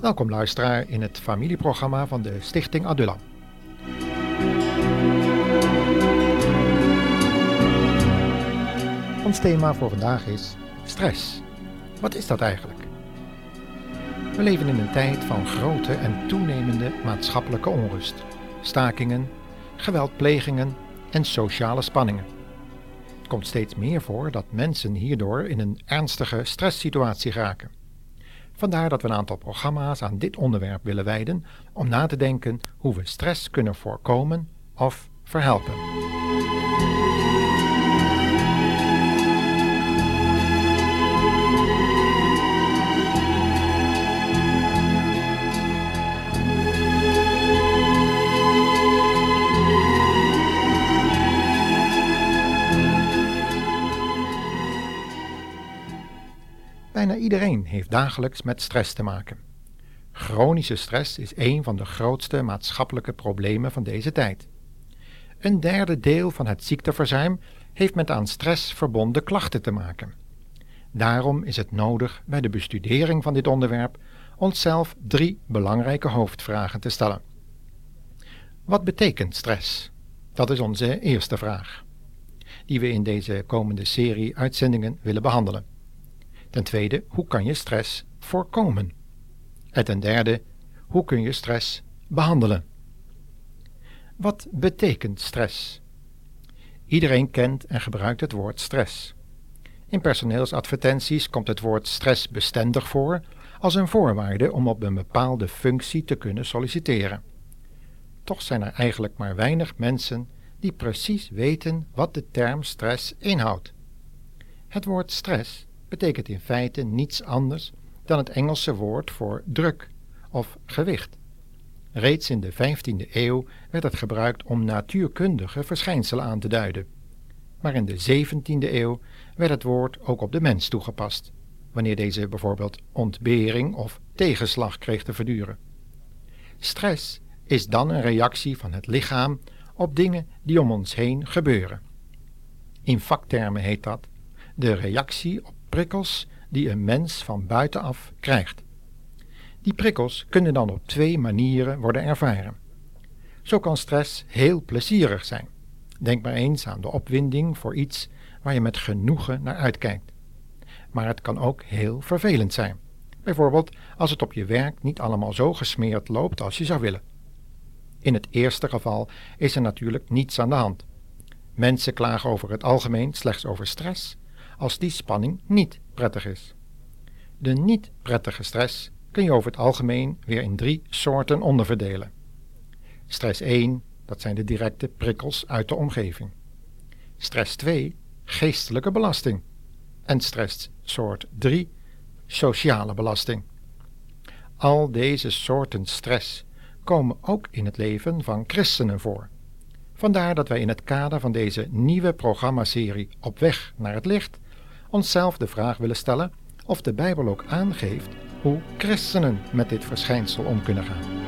Welkom luisteraar in het familieprogramma van de Stichting Adulla. Ons thema voor vandaag is stress. Wat is dat eigenlijk? We leven in een tijd van grote en toenemende maatschappelijke onrust, stakingen, geweldplegingen en sociale spanningen. Het komt steeds meer voor dat mensen hierdoor in een ernstige stresssituatie geraken. Vandaar dat we een aantal programma's aan dit onderwerp willen wijden om na te denken hoe we stress kunnen voorkomen of verhelpen. Bijna iedereen heeft dagelijks met stress te maken. Chronische stress is een van de grootste maatschappelijke problemen van deze tijd. Een derde deel van het ziekteverzuim heeft met aan stress verbonden klachten te maken. Daarom is het nodig bij de bestudering van dit onderwerp onszelf drie belangrijke hoofdvragen te stellen. Wat betekent stress? Dat is onze eerste vraag, die we in deze komende serie uitzendingen willen behandelen. Ten tweede, hoe kan je stress voorkomen? En ten derde, hoe kun je stress behandelen? Wat betekent stress? Iedereen kent en gebruikt het woord stress. In personeelsadvertenties komt het woord stress bestendig voor als een voorwaarde om op een bepaalde functie te kunnen solliciteren. Toch zijn er eigenlijk maar weinig mensen die precies weten wat de term stress inhoudt. Het woord stress betekent in feite niets anders dan het Engelse woord voor druk of gewicht. Reeds in de 15e eeuw werd het gebruikt om natuurkundige verschijnselen aan te duiden. Maar in de 17e eeuw werd het woord ook op de mens toegepast, wanneer deze bijvoorbeeld ontbering of tegenslag kreeg te verduren. Stress is dan een reactie van het lichaam op dingen die om ons heen gebeuren. In vaktermen heet dat de reactie op prikkels die een mens van buitenaf krijgt. Die prikkels kunnen dan op twee manieren worden ervaren. Zo kan stress heel plezierig zijn. Denk maar eens aan de opwinding voor iets waar je met genoegen naar uitkijkt. Maar het kan ook heel vervelend zijn. Bijvoorbeeld als het op je werk niet allemaal zo gesmeerd loopt als je zou willen. In het eerste geval is er natuurlijk niets aan de hand. Mensen klagen over het algemeen slechts over stress als die spanning niet prettig is. De niet prettige stress kun je over het algemeen weer in drie soorten onderverdelen. Stress 1, dat zijn de directe prikkels uit de omgeving. Stress 2, geestelijke belasting. En stress soort 3, sociale belasting. Al deze soorten stress komen ook in het leven van christenen voor. Vandaar dat wij in het kader van deze nieuwe programmaserie Op weg naar het licht onszelf de vraag willen stellen of de Bijbel ook aangeeft hoe christenen met dit verschijnsel om kunnen gaan.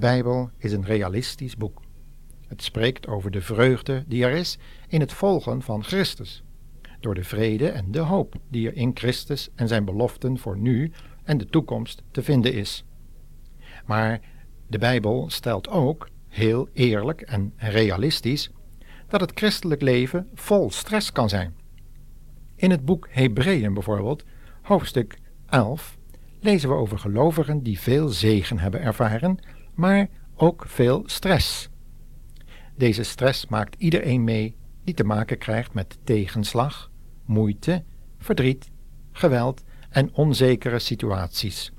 Bijbel is een realistisch boek. Het spreekt over de vreugde die er is in het volgen van Christus, door de vrede en de hoop die er in Christus en zijn beloften voor nu en de toekomst te vinden is. Maar de Bijbel stelt ook, heel eerlijk en realistisch, dat het christelijk leven vol stress kan zijn. In het boek Hebreeën bijvoorbeeld, hoofdstuk 11, lezen we over gelovigen die veel zegen hebben ervaren, maar ook veel stress. Deze stress maakt iedereen mee die te maken krijgt met tegenslag, moeite, verdriet, geweld en onzekere situaties.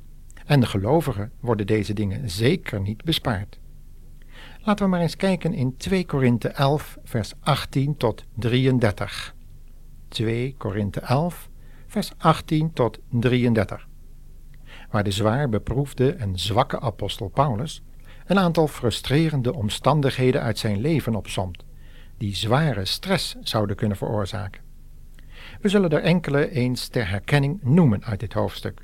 En de gelovigen worden deze dingen zeker niet bespaard. Laten we maar eens kijken in 2 Korinthe 11, vers 18 tot 33. 2 Korinthe 11, vers 18 tot 33. Waar de zwaar beproefde en zwakke apostel Paulus een aantal frustrerende omstandigheden uit zijn leven opsomt, die zware stress zouden kunnen veroorzaken. We zullen er enkele eens ter herkenning noemen uit dit hoofdstuk.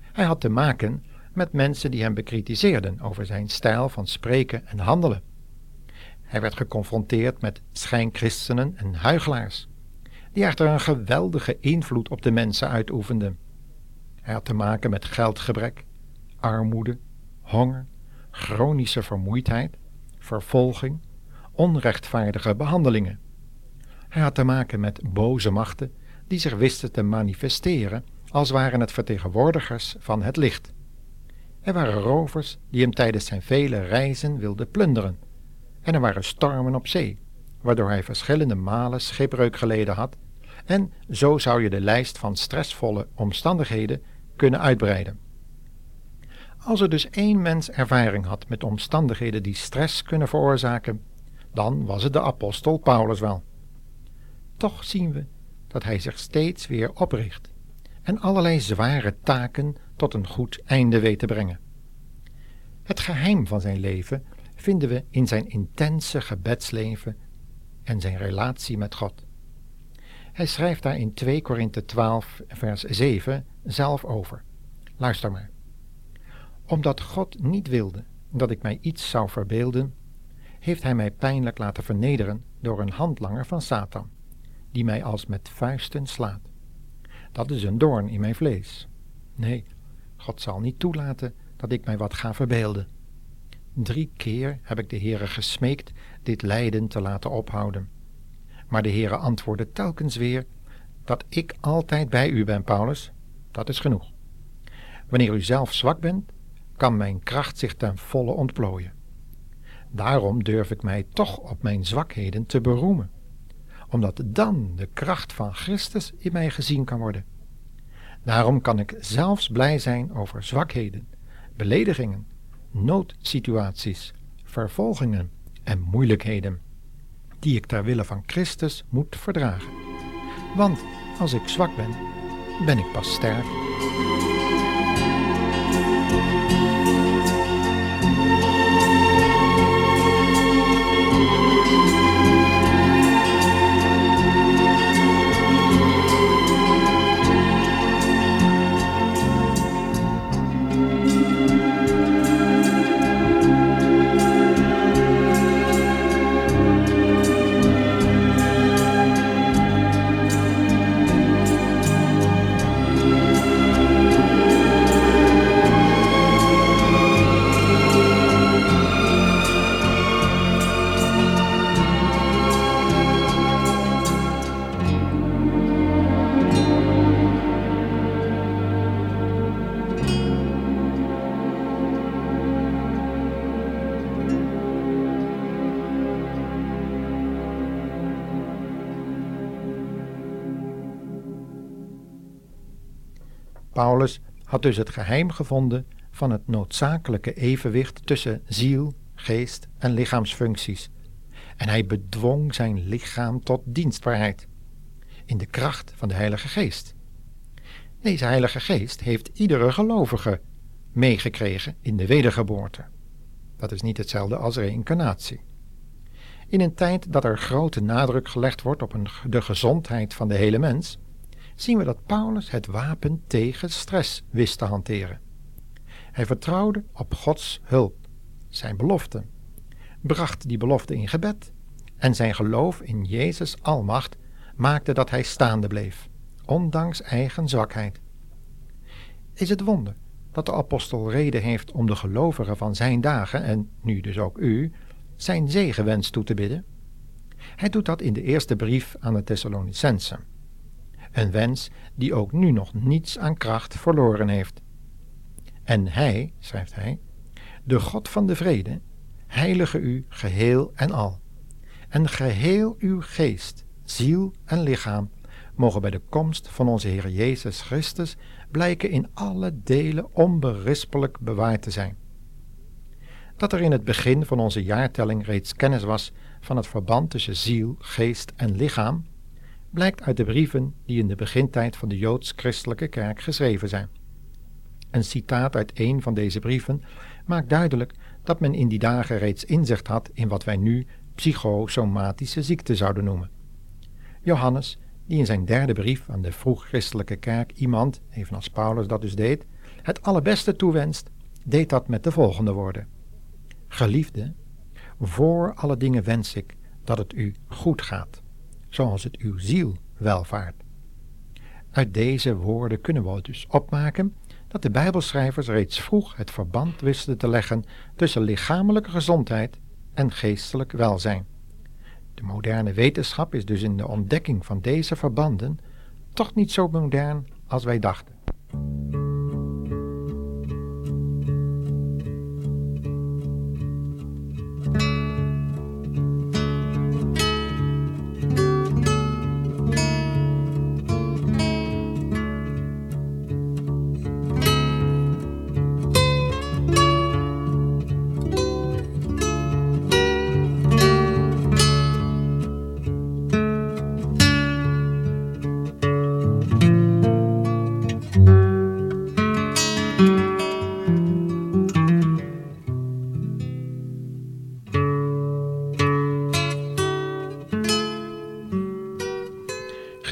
Hij had te maken met mensen die hem bekritiseerden over zijn stijl van spreken en handelen. Hij werd geconfronteerd met schijnchristenen en huigelaars, die echter een geweldige invloed op de mensen uitoefenden. Hij had te maken met geldgebrek, armoede, honger, chronische vermoeidheid, vervolging, onrechtvaardige behandelingen. Hij had te maken met boze machten die zich wisten te manifesteren als waren het vertegenwoordigers van het licht. Er waren rovers die hem tijdens zijn vele reizen wilden plunderen. En er waren stormen op zee, waardoor hij verschillende malen schipbreuk geleden had. En zo zou je de lijst van stressvolle omstandigheden kunnen uitbreiden. Als er dus één mens ervaring had met omstandigheden die stress kunnen veroorzaken, dan was het de apostel Paulus wel. Toch zien we dat hij zich steeds weer opricht en allerlei zware taken tot een goed einde weet te brengen. Het geheim van zijn leven vinden we in zijn intense gebedsleven en zijn relatie met God. Hij schrijft daar in 2 Korinthe 12, vers 7 zelf over. Luister maar. Omdat God niet wilde dat ik mij iets zou verbeelden, heeft hij mij pijnlijk laten vernederen door een handlanger van Satan, die mij als met vuisten slaat. Dat is een doorn in mijn vlees. Nee, God zal niet toelaten dat ik mij wat ga verbeelden. Drie keer heb ik de Heere gesmeekt dit lijden te laten ophouden. Maar de Heere antwoordde telkens weer dat ik altijd bij u ben, Paulus. Dat is genoeg. Wanneer u zelf zwak bent, kan mijn kracht zich ten volle ontplooien. Daarom durf ik mij toch op mijn zwakheden te beroemen, omdat dan de kracht van Christus in mij gezien kan worden. Daarom kan ik zelfs blij zijn over zwakheden, beledigingen, noodsituaties, vervolgingen en moeilijkheden, die ik ter wille van Christus moet verdragen. Want als ik zwak ben, ben ik pas sterk. Paulus had dus het geheim gevonden van het noodzakelijke evenwicht tussen ziel, geest en lichaamsfuncties. En hij bedwong zijn lichaam tot dienstbaarheid in de kracht van de Heilige Geest. Deze Heilige Geest heeft iedere gelovige meegekregen in de wedergeboorte. Dat is niet hetzelfde als reïncarnatie. In een tijd dat er grote nadruk gelegd wordt op de gezondheid van de hele mens, zien we dat Paulus het wapen tegen stress wist te hanteren. Hij vertrouwde op Gods hulp, zijn belofte, bracht die belofte in gebed en zijn geloof in Jezus' almacht maakte dat hij staande bleef, ondanks eigen zwakheid. Is het wonder dat de apostel reden heeft om de gelovigen van zijn dagen, en nu dus ook u, zijn zegenwens toe te bidden? Hij doet dat in de eerste brief aan de Thessalonicensen. Een wens die ook nu nog niets aan kracht verloren heeft. En Hij, schrijft hij, de God van de vrede, heilige u geheel en al. En geheel uw geest, ziel en lichaam mogen bij de komst van onze Heer Jezus Christus blijken in alle delen onberispelijk bewaard te zijn. Dat er in het begin van onze jaartelling reeds kennis was van het verband tussen ziel, geest en lichaam, blijkt uit de brieven die in de begintijd van de joods-christelijke kerk geschreven zijn. Een citaat uit een van deze brieven maakt duidelijk dat men in die dagen reeds inzicht had in wat wij nu psychosomatische ziekte zouden noemen. Johannes, die in zijn derde brief aan de vroeg-christelijke kerk iemand, evenals Paulus dat dus deed, het allerbeste toewenst, deed dat met de volgende woorden: Geliefde, voor alle dingen wens ik dat het u goed gaat, zoals het uw ziel welvaart. Uit deze woorden kunnen we dus opmaken dat de Bijbelschrijvers reeds vroeg het verband wisten te leggen tussen lichamelijke gezondheid en geestelijk welzijn. De moderne wetenschap is dus in de ontdekking van deze verbanden toch niet zo modern als wij dachten.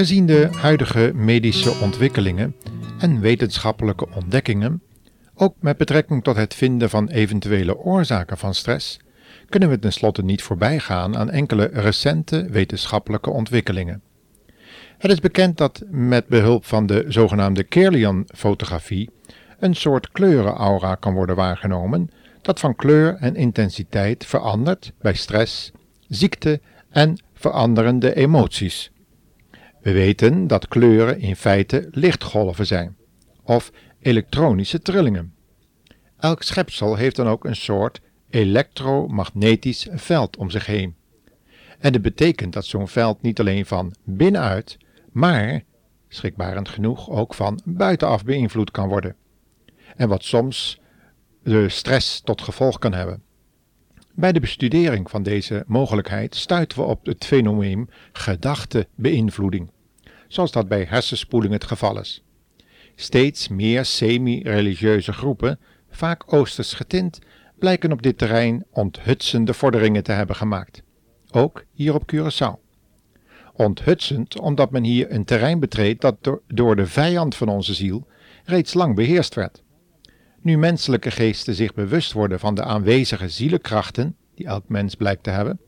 Gezien de huidige medische ontwikkelingen en wetenschappelijke ontdekkingen, ook met betrekking tot het vinden van eventuele oorzaken van stress, kunnen we tenslotte niet voorbij gaan aan enkele recente wetenschappelijke ontwikkelingen. Het is bekend dat met behulp van de zogenaamde Kirlian-fotografie een soort kleurenaura kan worden waargenomen dat van kleur en intensiteit verandert bij stress, ziekte en veranderende emoties. We weten dat kleuren in feite lichtgolven zijn, of elektronische trillingen. Elk schepsel heeft dan ook een soort elektromagnetisch veld om zich heen. En dit betekent dat zo'n veld niet alleen van binnenuit, maar, schrikbarend genoeg, ook van buitenaf beïnvloed kan worden. En wat soms de stress tot gevolg kan hebben. Bij de bestudering van deze mogelijkheid stuiten we op het fenomeen gedachtebeïnvloeding, zoals dat bij hersenspoeling het geval is. Steeds meer semi-religieuze groepen, vaak oosters getint, blijken op dit terrein onthutsende vorderingen te hebben gemaakt. Ook hier op Curaçao. Onthutsend omdat men hier een terrein betreedt dat door de vijand van onze ziel reeds lang beheerst werd. Nu menselijke geesten zich bewust worden van de aanwezige zielenkrachten, die elk mens blijkt te hebben,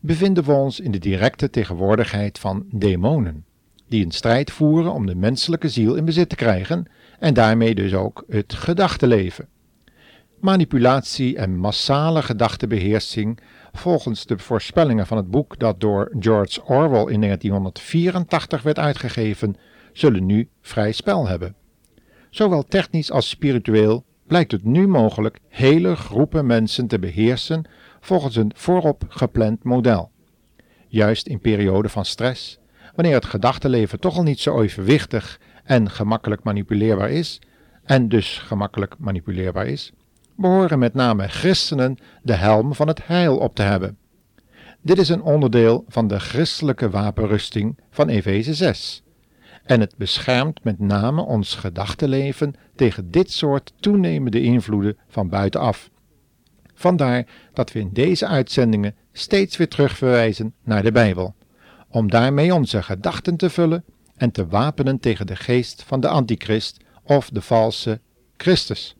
bevinden we ons in de directe tegenwoordigheid van demonen, die een strijd voeren om de menselijke ziel in bezit te krijgen en daarmee dus ook het gedachtenleven. Manipulatie en massale gedachtebeheersing, volgens de voorspellingen van het boek dat door George Orwell in 1984 werd uitgegeven, zullen nu vrij spel hebben. Zowel technisch als spiritueel blijkt het nu mogelijk hele groepen mensen te beheersen volgens een voorop gepland model. Juist in perioden van stress, wanneer het gedachtenleven toch al niet zo evenwichtig en gemakkelijk manipuleerbaar is, en dus gemakkelijk manipuleerbaar is, behoren met name christenen de helm van het heil op te hebben. Dit is een onderdeel van de christelijke wapenrusting van Efeze 6, en het beschermt met name ons gedachtenleven tegen dit soort toenemende invloeden van buitenaf. Vandaar dat we in deze uitzendingen steeds weer terugverwijzen naar de Bijbel, om daarmee onze gedachten te vullen en te wapenen tegen de geest van de antichrist of de valse Christus.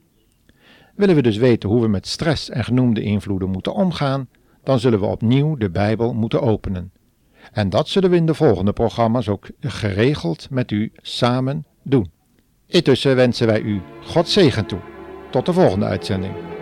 Willen we dus weten hoe we met stress en genoemde invloeden moeten omgaan, dan zullen we opnieuw de Bijbel moeten openen en dat zullen we in de volgende programma's ook geregeld met u samen doen. Intussen wensen wij u God zegen toe. Tot de volgende uitzending.